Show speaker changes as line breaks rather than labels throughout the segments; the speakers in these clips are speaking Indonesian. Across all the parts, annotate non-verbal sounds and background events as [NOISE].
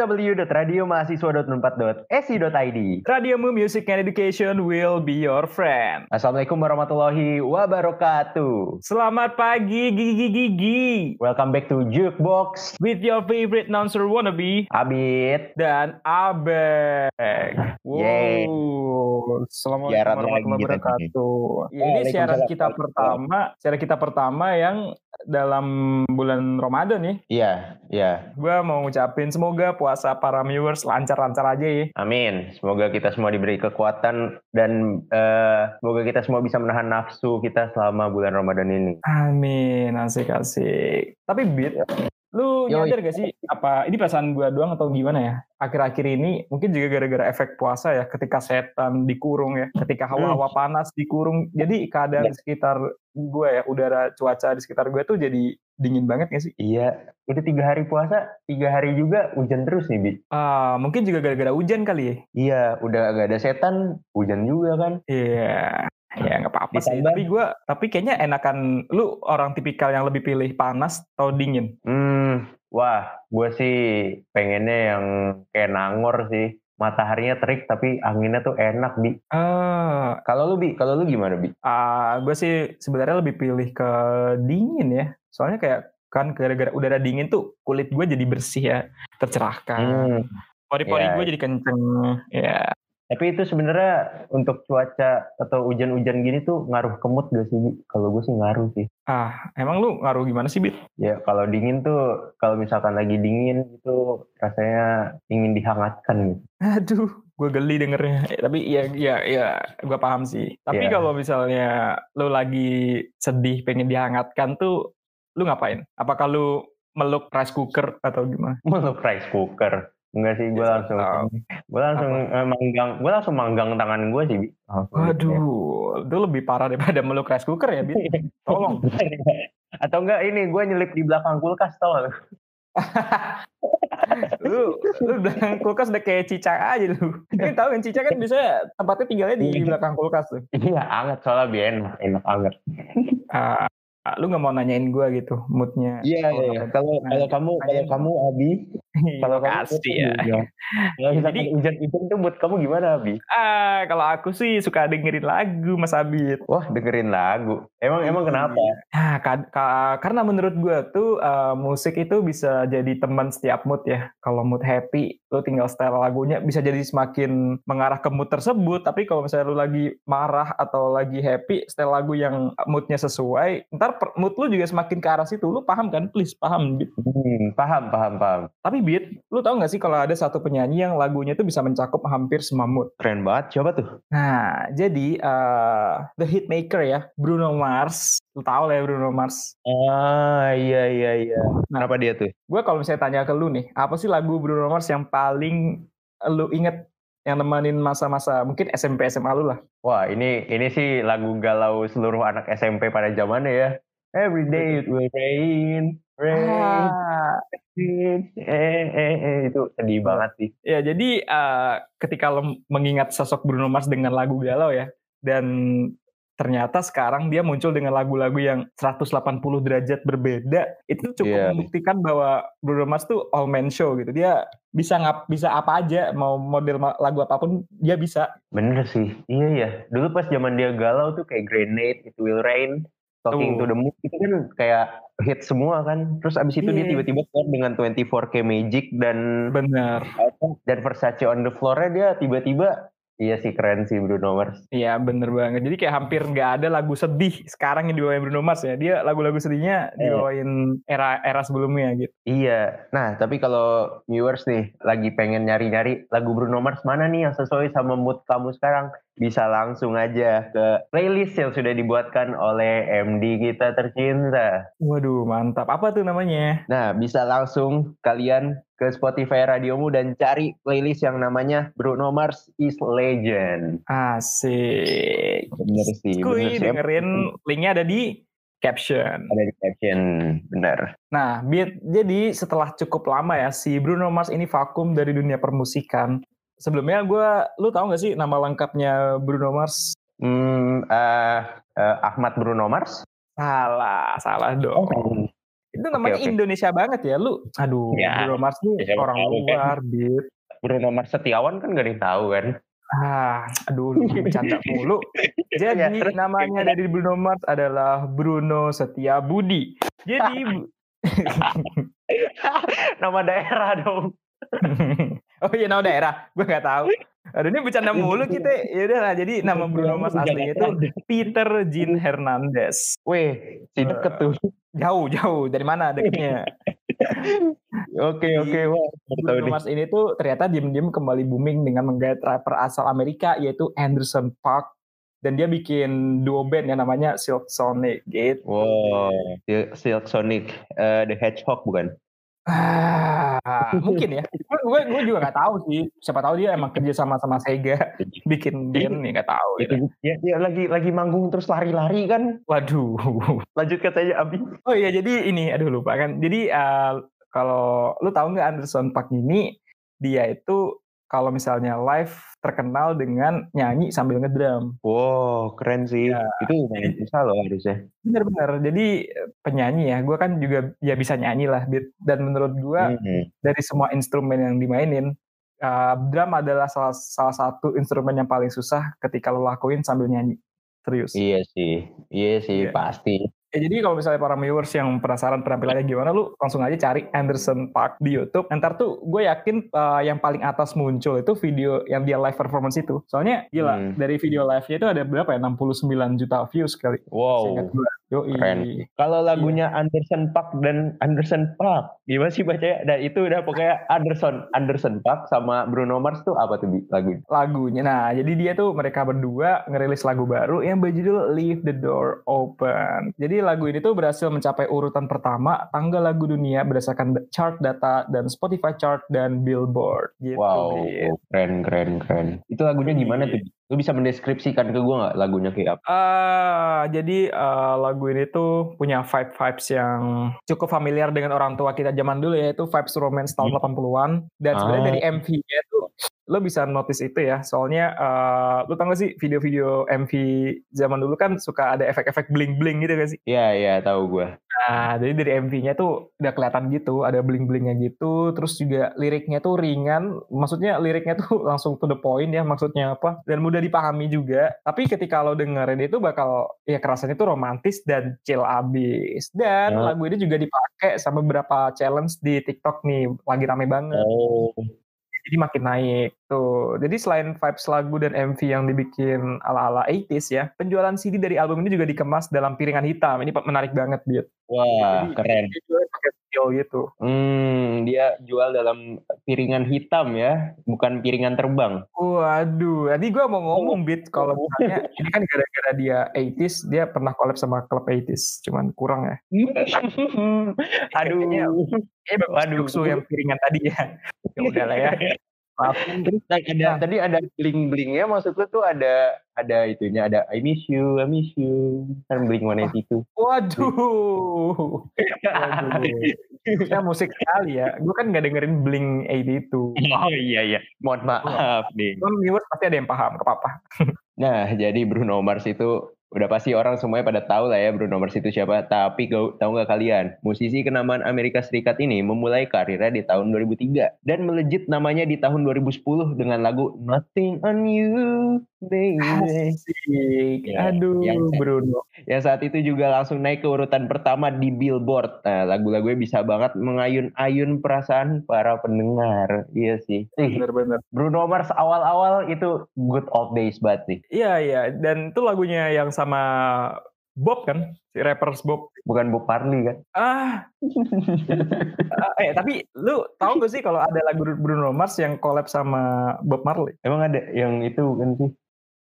www.radiomahasiswa.4.si.id
Radiomu Music and Education will be your friend.
Assalamualaikum warahmatullahi wabarakatuh.
Selamat pagi Gigi Gigi.
Welcome back to Jukebox
With your favorite announcer wannabe
Abid.
dan Abek. Wow. Assalamualaikum
Siaran
warahmatullahi
kita
wabarakatuh. Ya, ini
Waalaikumsalam.
siaran kita pertama, siaran kita pertama yang dalam bulan Ramadan nih.
Iya, iya.
Gua mau ngucapin semoga puasa para viewers lancar-lancar aja ya.
Amin. Semoga kita semua diberi kekuatan dan eh, semoga kita semua bisa menahan nafsu kita selama bulan Ramadan ini.
Amin, asik asik. Tapi Bit, lu
Yoi.
nyadar gak sih apa ini perasaan gua doang atau gimana ya? Akhir-akhir ini mungkin juga gara-gara efek puasa ya, ketika setan dikurung ya, ketika hawa-hawa panas dikurung, jadi keadaan sekitar gue ya, udara cuaca di sekitar gue tuh jadi dingin banget gak sih?
Iya, itu tiga hari puasa, tiga hari juga hujan terus nih, Bi.
Ah, mungkin juga gara-gara hujan kali ya.
Iya, udah gak ada setan, hujan juga kan.
Iya. Ya nggak apa-apa sih. Tapi gua, tapi kayaknya enakan lu orang tipikal yang lebih pilih panas atau dingin.
Hmm, wah, gue sih pengennya yang kayak Nangor sih. Mataharinya terik tapi anginnya tuh enak, Bi.
Ah,
Kalau lu, Bi, kalau lu gimana, Bi?
Ah, gue sih sebenarnya lebih pilih ke dingin ya. Soalnya kayak kan gara-gara udara dingin tuh kulit gue jadi bersih ya, tercerahkan.
Hmm,
Pori-pori
ya.
gue jadi kenceng. Ya.
Tapi itu sebenarnya untuk cuaca atau hujan-hujan gini tuh ngaruh ke mood gak sih? Kalau gue sih ngaruh sih.
Ah, emang lu ngaruh gimana sih, Bit?
Ya, kalau dingin tuh, kalau misalkan lagi dingin itu rasanya ingin dihangatkan gitu.
Aduh, gue geli dengernya. Eh, tapi ya, ya, ya, gue paham sih. Tapi
Iya.
kalau misalnya lu lagi sedih, pengen dihangatkan tuh, lu ngapain? Apakah lu meluk rice cooker atau gimana?
Meluk rice cooker. Enggak sih, gue
Iya,
langsung, gue langsung eh, manggang, gue langsung manggang tangan gue sih, Bi. Langsung gitu ya.
Waduh, itu lebih parah daripada meluk rice cooker ya, Bit. [LAUGHS] Tolong.
Atau enggak ini gue nyelip di belakang kulkas tau gak [LAUGHS] lu?
lu belakang kulkas udah kayak cicak aja lu. Kan tahu kan cicak kan biasanya tempatnya tinggalnya di belakang kulkas tuh.
Iya anget soalnya biar enak, enak anget.
Ah, lu nggak mau nanyain gua gitu moodnya.
Iya
Oh,
iya.
apa-
Kalau
Nah,
kalau kamu kalau kamu Abi, [LAUGHS] kalau kamu
Makasih ya.
Kalau
Jadi-
hujan-hujan tuh buat kamu gimana Abi?
Ah, kalau aku sih suka dengerin lagu Mas Abid.
Wah dengerin lagu. Emang emang kenapa?
Nah, ka- ka- karena menurut gua tuh eh, musik itu bisa jadi teman setiap mood ya. Kalau mood happy, lu tinggal setel lagunya bisa jadi semakin mengarah ke mood tersebut. Tapi kalau misalnya lu lagi marah atau lagi happy, setel lagu yang moodnya sesuai, ntar per- mood lu juga semakin ke arah situ. Lu paham kan? Please paham, Bit.
Hmm, paham paham paham.
Tapi Bit, lu tahu nggak sih kalau ada satu penyanyi yang lagunya itu bisa mencakup hampir semua mood?
Keren banget. Coba tuh.
Nah, jadi eh, The Hitmaker ya, Bruno Mars. Lu tahu lah ya Bruno Mars.
Ah iya iya iya.
Nah.
Kenapa dia tuh?
Gue kalau misalnya tanya ke lu nih, apa sih lagu Bruno Mars yang paling lu inget yang nemenin masa-masa mungkin SMP SMA lu lah?
Wah ini ini sih lagu galau seluruh anak SMP pada zamannya ya. Every day it will rain, rain,
Ah,
rain, eh, eh, eh. itu sedih banget sih.
ya jadi eh, ketika lu mengingat sosok Bruno Mars dengan lagu galau ya, dan ternyata sekarang dia muncul dengan lagu-lagu yang 180 derajat berbeda, itu cukup
Iya.
membuktikan bahwa Bruno Mars tuh all man show gitu. Dia bisa ngap bisa apa aja, mau model lagu apa pun dia bisa.
Bener sih, iya ya. Dulu pas zaman dia galau tuh kayak Grenade, It Will Rain, Talking
Tuh.
to the Moon itu kan kayak hit semua kan. Terus abis itu dia
Iya.
tiba-tiba keluar dengan 24K Magic dan
Bener.
dan Versace on the floor-nya dia tiba-tiba iya sih keren sih Bruno Mars.
Iya bener banget. Jadi kayak hampir nggak ada lagu sedih sekarang yang dibawain Bruno Mars ya. Dia lagu-lagu sedihnya
Iya.
dibawain era era sebelumnya gitu.
Iya. Nah, tapi kalau viewers nih lagi pengen nyari-nyari lagu Bruno Mars mana nih yang sesuai sama mood kamu sekarang, bisa langsung aja ke playlist yang sudah dibuatkan oleh MD kita tercinta.
Waduh mantap. Apa tuh namanya?
Nah, bisa langsung kalian ke Spotify radiomu dan cari playlist yang namanya Bruno Mars is Legend.
Asik.
Bener sih,
Kuy
bener sih.
dengerin linknya ada di caption.
Ada di caption, bener.
Nah, jadi setelah cukup lama ya si Bruno Mars ini vakum dari dunia permusikan. Sebelumnya gue, lu tahu gak sih nama lengkapnya Bruno Mars?
Hmm, eh, eh, Ahmad Bruno Mars?
Salah, salah dong.
Oh.
Itu namanya
Oke, oke.
Indonesia banget ya. Lu, aduh,
Ya,
Bruno Mars nih
ya
orang
tahu kan.
luar, Bit.
Bruno Mars Setiawan kan gak ada yang tahu kan.
Ah, aduh, lu [LAUGHS] bercanda mulu. Jadi
Ya, terus
namanya
gimana?
dari Bruno Mars adalah Bruno Setia Budi. Jadi [LAUGHS] [LAUGHS]
Nama daerah dong.
Oh iya nama daerah, gue nggak tahu. Aduh ini bercanda mulu kita. Ya udah lah, jadi nama Bruno Mars aslinya itu Peter Jean Hernandez.
Weh, si deket tuh.
Jauh, jauh. Dari mana deketnya? [LAUGHS]
Oke, oke.
Bruno. Mars ini tuh ternyata diem-diem kembali booming dengan menggait rapper asal Amerika yaitu Anderson Park dan dia bikin duo band yang namanya Silk Sonic gitu.
Wow, Sil- Silk Sonic, eh, The Hedgehog bukan?
Ah, mungkin ya. Gue gue juga nggak tahu sih. Siapa tahu dia emang kerja sama sama Sega [LAUGHS] bikin band nih nggak tahu.
Itu
Gitu.
ya, ya lagi lagi manggung terus lari-lari kan.
Waduh. [LAUGHS]
Lanjut katanya Abi.
Oh iya jadi ini aduh lupa kan. Jadi eh, kalau lu tahu nggak Anderson Park ini dia itu kalau misalnya live terkenal dengan nyanyi sambil ngedrum.
Wow, keren sih.
Ya,
Itu lumayan susah loh harusnya.
Bener-bener. Jadi penyanyi ya, gue kan juga ya bisa nyanyi lah. Dan menurut gue
Hmm.
dari semua instrumen yang dimainin, uh, drum adalah salah, salah satu instrumen yang paling susah ketika lo lakuin sambil nyanyi. Serius.
Iya sih, iya sih
Iya.
pasti.
Ya, jadi kalau misalnya para viewers yang penasaran penampilannya gimana, lu langsung aja cari Anderson Park di YouTube. Ntar tuh gue yakin uh, yang paling atas muncul itu video yang dia live performance itu. Soalnya gila,
Hmm.
dari video live-nya itu ada berapa ya? 69 juta views kali.
Wow,
Seingat gue.
Sih. Kalau lagunya Anderson Park dan Anderson Park, gimana sih bacanya? Dan itu udah pokoknya Anderson, Anderson Park sama Bruno Mars tuh apa tuh lagunya?
lagunya. Nah, jadi dia tuh mereka berdua ngerilis lagu baru yang berjudul Leave the Door Open. Jadi lagu ini tuh berhasil mencapai urutan pertama tanggal lagu dunia berdasarkan chart data dan Spotify chart dan Billboard gitu.
Wow, keren, keren, keren. Itu lagunya gimana tuh? Lu bisa mendeskripsikan ke gue nggak lagunya kayak apa?
Ah, jadi eh, lagu ini tuh punya vibe vibes yang cukup familiar dengan orang tua kita zaman dulu ya itu vibes romance tahun 80-an dan sebenarnya
Ah.
dari MV-nya tuh lo bisa notice itu ya. Soalnya eh, lo tau gak sih video-video MV zaman dulu kan suka ada efek-efek bling-bling gitu gak sih?
Iya, iya, tahu gue.
nah jadi dari MV-nya tuh udah kelihatan gitu ada bling-blingnya gitu terus juga liriknya tuh ringan. Maksudnya liriknya tuh [LAUGHS] langsung to the point ya maksudnya apa? Dan mudah dipahami juga. Tapi ketika lo dengerin itu bakal ya kerasanya tuh romantis dan chill abis. Dan
Ah.
lagu ini juga dipakai sama beberapa challenge di TikTok nih lagi rame banget.
Oh,
jadi makin naik tuh. Jadi selain vibes lagu dan MV yang dibikin ala-ala 80s ya, penjualan CD dari album ini juga dikemas dalam piringan hitam. Ini menarik banget, Biot.
wah,
Jadi,
keren.
Pakai steel gitu.
Hmm, dia jual dalam piringan hitam ya, bukan piringan terbang.
Waduh, tadi gue mau ngomong, Bit, kalau misalnya [LAUGHS] ini kan gara-gara dia 80s, dia pernah collab sama klub 80s. Cuman kurang ya. [LAUGHS]
Aduh.
Eh,
Waduh.
Yuxu yang piringan tadi ya. [LAUGHS] Ya udah lah ya. Maafin.
Terus ada
Nah.
tadi ada bling blingnya maksud lu tuh ada ada itunya ada I miss you I miss you kan bling one itu
Waduh. Waduh. Ya musik sekali ya. Gue kan nggak dengerin Blink 82.
oh iya iya. Mohon maaf nih
Cuman viewers pasti ada yang paham, ke apa
nah jadi Bruno Mars itu udah pasti orang semuanya pada tahu lah ya Bruno Mars itu siapa. Tapi gak, tahu nggak kalian? Musisi kenamaan Amerika Serikat ini memulai karirnya di tahun 2003 dan melejit namanya di tahun 2010 dengan lagu Nothing on You baby
Asik.
Ya,
Aduh,
yang-
Bruno.
yang saat itu juga langsung naik ke urutan pertama di Billboard. Nah, lagu-lagunya bisa banget mengayun-ayun perasaan para pendengar. Iya sih. Ih,
Bener-bener.
Bruno Mars awal-awal itu good old days banget sih.
Iya, iya. Dan itu lagunya yang sama Bob kan? Si rappers Bob.
Bukan Bob Marley kan?
Ah, ah, [LAUGHS] eh tapi lu tahu gak sih kalau ada lagu Bruno Mars yang collab sama Bob Marley?
Emang ada yang itu kan sih?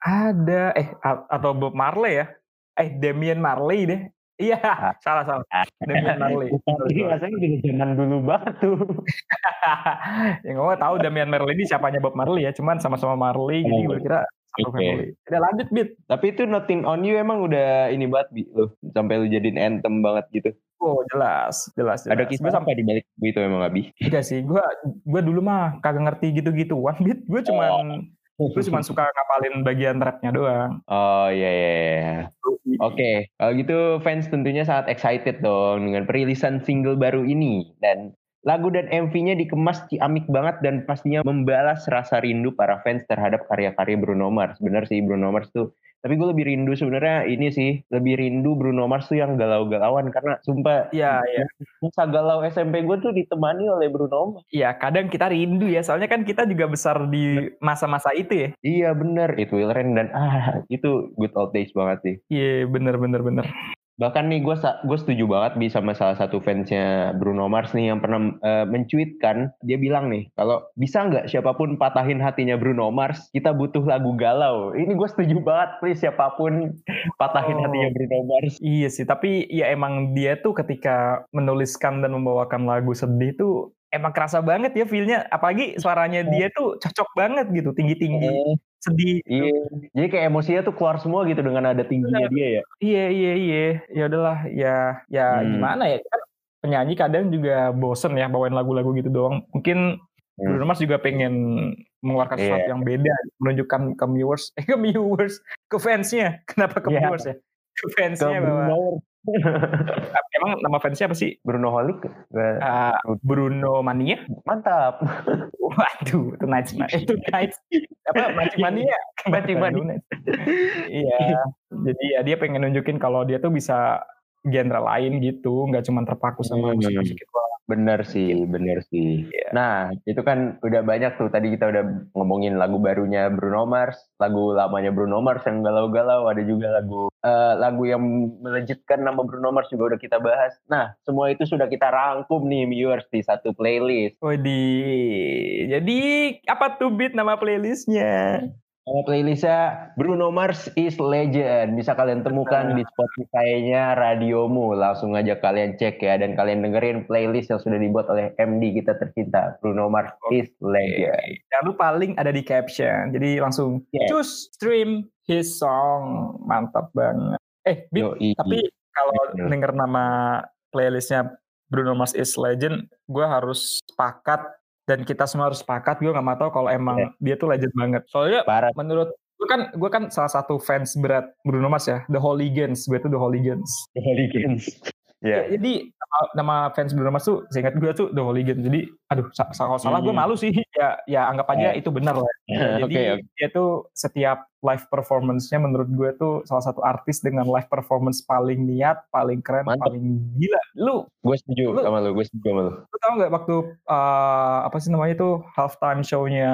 Ada, eh a- atau Bob Marley ya? Eh Damian Marley deh. Iya,
Ah. [LAUGHS]
salah salah. Damian Marley. [LAUGHS]
Ini rasanya udah zaman dulu banget tuh. [LAUGHS]
ya gue tahu Damian Marley ini siapanya Bob Marley ya, cuman sama-sama Marley, jadi gue kira satu
Oke.
family. Udah lanjut bit.
Tapi itu Nothing on You emang udah ini banget Bi, lu. Sampai lu jadiin anthem banget gitu.
Oh jelas, jelas, jelas.
Ada kisah
sampai
apa di balik itu emang Abi?
Enggak sih, gue gue dulu mah kagak ngerti gitu-gituan bit. Gue cuman Gue cuma [LAUGHS] suka ngapalin bagian rapnya doang.
Oh iya iya. iya. Oke, okay. kalau gitu fans tentunya sangat excited dong dengan perilisan single baru ini dan lagu dan MV-nya dikemas ciamik banget dan pastinya membalas rasa rindu para fans terhadap karya-karya Bruno Mars. Bener sih Bruno Mars tuh. Tapi gue lebih rindu sebenarnya ini sih lebih rindu Bruno Mars tuh yang galau-galauan. Karena sumpah
iya iya.
masa galau SMP gue tuh ditemani oleh Bruno Mars.
Iya kadang kita rindu ya. Soalnya kan kita juga besar di masa-masa itu ya.
Iya bener itu Will dan ah itu good old days banget sih.
Iya bener bener bener
bahkan nih gue gue setuju banget bi sama salah satu fansnya Bruno Mars nih yang pernah uh, mencuitkan. Dia bilang nih kalau bisa nggak siapa pun patahin hatinya Bruno Mars kita butuh lagu galau. Ini gue setuju banget please siapa pun patahin oh, hatinya Bruno Mars.
Iya sih tapi ya emang dia tuh ketika menuliskan dan membawakan lagu sedih tuh emang kerasa banget ya feelnya. Apalagi suaranya dia tuh cocok banget gitu tinggi tinggi sedih.
Gitu. Iya. Jadi kayak emosinya tuh keluar semua gitu dengan ada tingginya dia ya.
Iya iya iya. Ya udahlah ya ya hmm. gimana ya kan penyanyi kadang juga bosen ya bawain lagu-lagu gitu doang. Mungkin hmm. Bruno Mars juga pengen mengeluarkan yeah. sesuatu yang beda, menunjukkan ke viewers, eh [LAUGHS] ke viewers, ke fansnya. Kenapa ke yeah. viewers ya? Ke fansnya bahwa Emang nama fansnya apa sih?
Bruno Holik?
Uh, Bruno Mania?
Mantap.
Waduh, itu nice. Itu nice. Apa? Maci Mania? Maci Mania. Iya. Jadi ya dia pengen nunjukin kalau dia tuh bisa genre lain gitu, nggak cuma terpaku sama hmm. musik-musik itu
Bener sih, gitu. bener sih. Yeah. Nah, itu kan udah banyak tuh. Tadi kita udah ngomongin lagu barunya Bruno Mars, lagu lamanya Bruno Mars yang galau-galau. Ada juga lagu uh, lagu yang melejitkan nama Bruno Mars juga udah kita bahas. Nah, semua itu sudah kita rangkum nih viewers di satu playlist.
di jadi apa tuh beat nama playlistnya?
Nama playlistnya Bruno Mars is Legend. Bisa kalian temukan di Spotify-nya Radiomu. Langsung aja kalian cek ya. Dan kalian dengerin playlist yang sudah dibuat oleh MD kita tercinta. Bruno Mars okay. is Legend.
Jangan lupa link ada di caption. Jadi langsung yeah. choose stream his song. Mantap banget. Eh, Bip, tapi kalau denger nama playlistnya Bruno Mars is Legend, gue harus sepakat dan kita semua harus sepakat gue nggak mau tahu kalau emang yeah. dia tuh legend banget. Soalnya Parah. menurut gue kan gue kan salah satu fans berat Bruno Mars ya. The Hooligans gue tuh The Hooligans
The Hooligans
Yeah. Ya, jadi nama, fans Bruno Mars tuh seingat gue tuh The Hooligan. Jadi aduh kalau salah gue hmm. malu sih. Ya ya anggap aja yeah. itu benar lah. [LAUGHS] Ya, jadi okay, okay. dia tuh setiap live performance-nya menurut gue tuh salah satu artis dengan live performance paling niat, paling keren, Mantap. paling gila. Lu
gue setuju lu, sama lu, gue setuju sama lu.
Lu tau gak waktu uh, apa sih namanya tuh halftime show-nya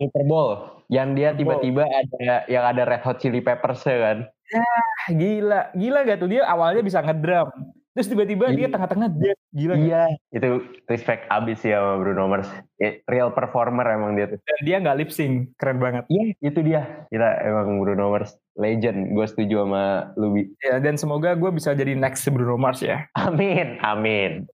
Super Bowl yang dia tiba-tiba ada yang ada Red Hot Chili Peppers ya kan?
Ya, gila. Gila gak tuh dia awalnya bisa ngedrum terus tiba-tiba dia tengah-tengah dead gila
iya kan? itu respect abis ya sama Bruno Mars. Real performer emang dia tuh.
Dan dia nggak lip sync keren banget.
Iya itu dia. Gila emang Bruno Mars legend. Gue setuju sama Lubi.
Ya dan semoga gue bisa jadi next Bruno Mars ya.
Amin amin.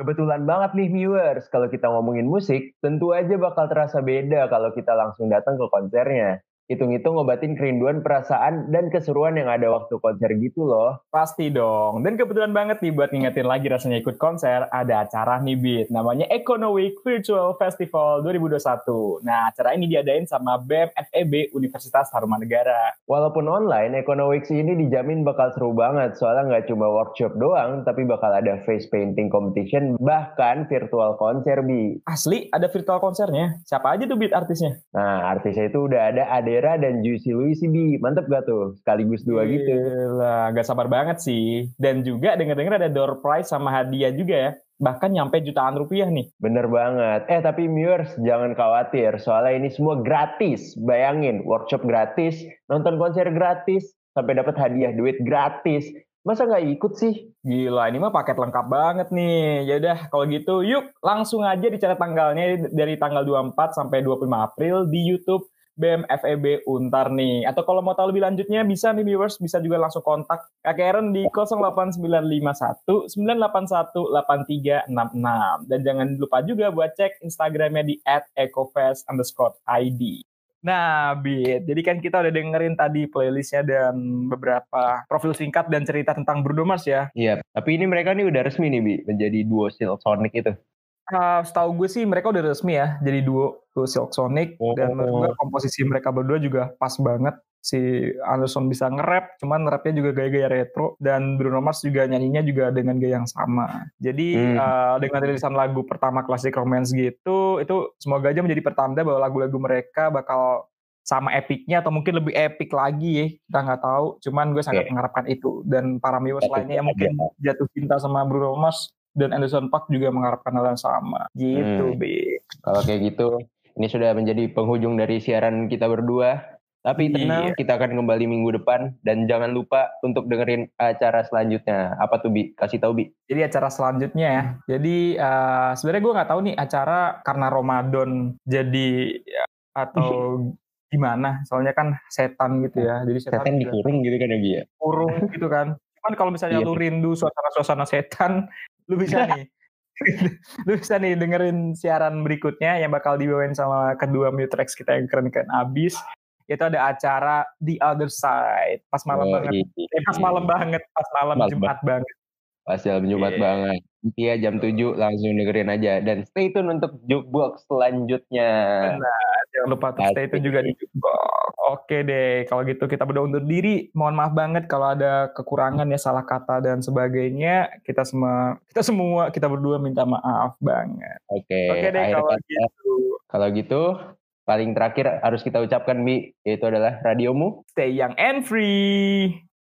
Kebetulan banget nih viewers, kalau kita ngomongin musik, tentu aja bakal terasa beda kalau kita langsung datang ke konsernya hitung-hitung ngobatin kerinduan perasaan dan keseruan yang ada waktu konser gitu loh.
Pasti dong. Dan kebetulan banget nih buat ngingetin lagi rasanya ikut konser, ada acara nih Bit, namanya Econo Week Virtual Festival 2021. Nah, acara ini diadain sama BEM FEB Universitas Tarumanegara.
Walaupun online, Econo Week ini dijamin bakal seru banget, soalnya nggak cuma workshop doang, tapi bakal ada face painting competition, bahkan virtual konser, Bi.
Asli, ada virtual konsernya? Siapa aja tuh Bit artisnya?
Nah, artisnya itu udah ada Ade Vera dan Juicy Louis bi mantep gak tuh? Sekaligus dua Gila, gitu.
lah gak sabar banget sih. Dan juga denger-denger ada door prize sama hadiah juga ya. Bahkan nyampe jutaan rupiah nih.
Bener banget. Eh tapi viewers jangan khawatir. Soalnya ini semua gratis. Bayangin workshop gratis nonton konser gratis sampai dapat hadiah duit gratis. Masa nggak ikut sih?
Gila, ini mah paket lengkap banget nih. Ya udah, kalau gitu yuk langsung aja dicatat tanggalnya dari tanggal 24 sampai 25 April di YouTube BEM FEB Untar nih. Atau kalau mau tahu lebih lanjutnya bisa nih viewers bisa juga langsung kontak Kak Karen di 08951 981 8366. Dan jangan lupa juga buat cek Instagramnya di @ecofest underscore ID. Nah, Bit, jadi kan kita udah dengerin tadi playlistnya dan beberapa profil singkat dan cerita tentang Bruno Mars ya.
Iya, tapi ini mereka nih udah resmi nih, Bi, menjadi duo Sonic itu.
Uh, setahu gue sih mereka udah resmi ya jadi duo tuh Silk Sonic oh. dan menurut gue komposisi mereka berdua juga pas banget. Si Anderson bisa nge-rap cuman rapnya juga gaya-gaya retro. Dan Bruno Mars juga nyanyinya juga dengan gaya yang sama. Jadi hmm. uh, dengan rilisan lagu pertama klasik romance gitu itu semoga aja menjadi pertanda bahwa lagu-lagu mereka bakal sama epicnya atau mungkin lebih epic lagi ya kita nggak tahu. Cuman gue sangat okay. mengharapkan itu. Dan para viewers lainnya yang mungkin jatuh cinta sama Bruno Mars dan Anderson Park juga mengharapkan hal yang sama gitu hmm. Bi.
Kalau kayak gitu ini sudah menjadi penghujung dari siaran kita berdua. Tapi iya. tenang, iya. kita akan kembali minggu depan dan jangan lupa untuk dengerin acara selanjutnya. Apa tuh Bi? Kasih tahu Bi.
Jadi acara selanjutnya ya. Jadi uh, sebenarnya gue nggak tahu nih acara karena Ramadan jadi ya, atau [LAUGHS] gimana? Soalnya kan setan gitu ya. Jadi
setan, setan dikurung gitu kan ya Bi ya.
Kurung gitu kan. Cuman kalau misalnya iya. lu rindu suasana-suasana setan, lu bisa [LAUGHS] nih. Lu bisa nih dengerin siaran berikutnya yang bakal dibawain sama kedua Mutrex kita yang keren-keren. Abis itu ada acara The Other Side. Pas malam oh, banget. Iya. eh, pas malam banget. Pas malam, malam Jumat banget
pas malam Jumat yeah. banget Iya jam 7 langsung dengerin aja dan stay tune untuk jukebox selanjutnya.
Benar, jangan lupa tuh stay tune juga di jukebox. Oke deh, kalau gitu kita berdua undur diri. Mohon maaf banget kalau ada kekurangan ya salah kata dan sebagainya. Kita semua kita semua kita berdua minta maaf banget.
Oke. Oke deh kalau kata, gitu. Kalau gitu paling terakhir harus kita ucapkan Bi, yaitu adalah radiomu
stay young and free.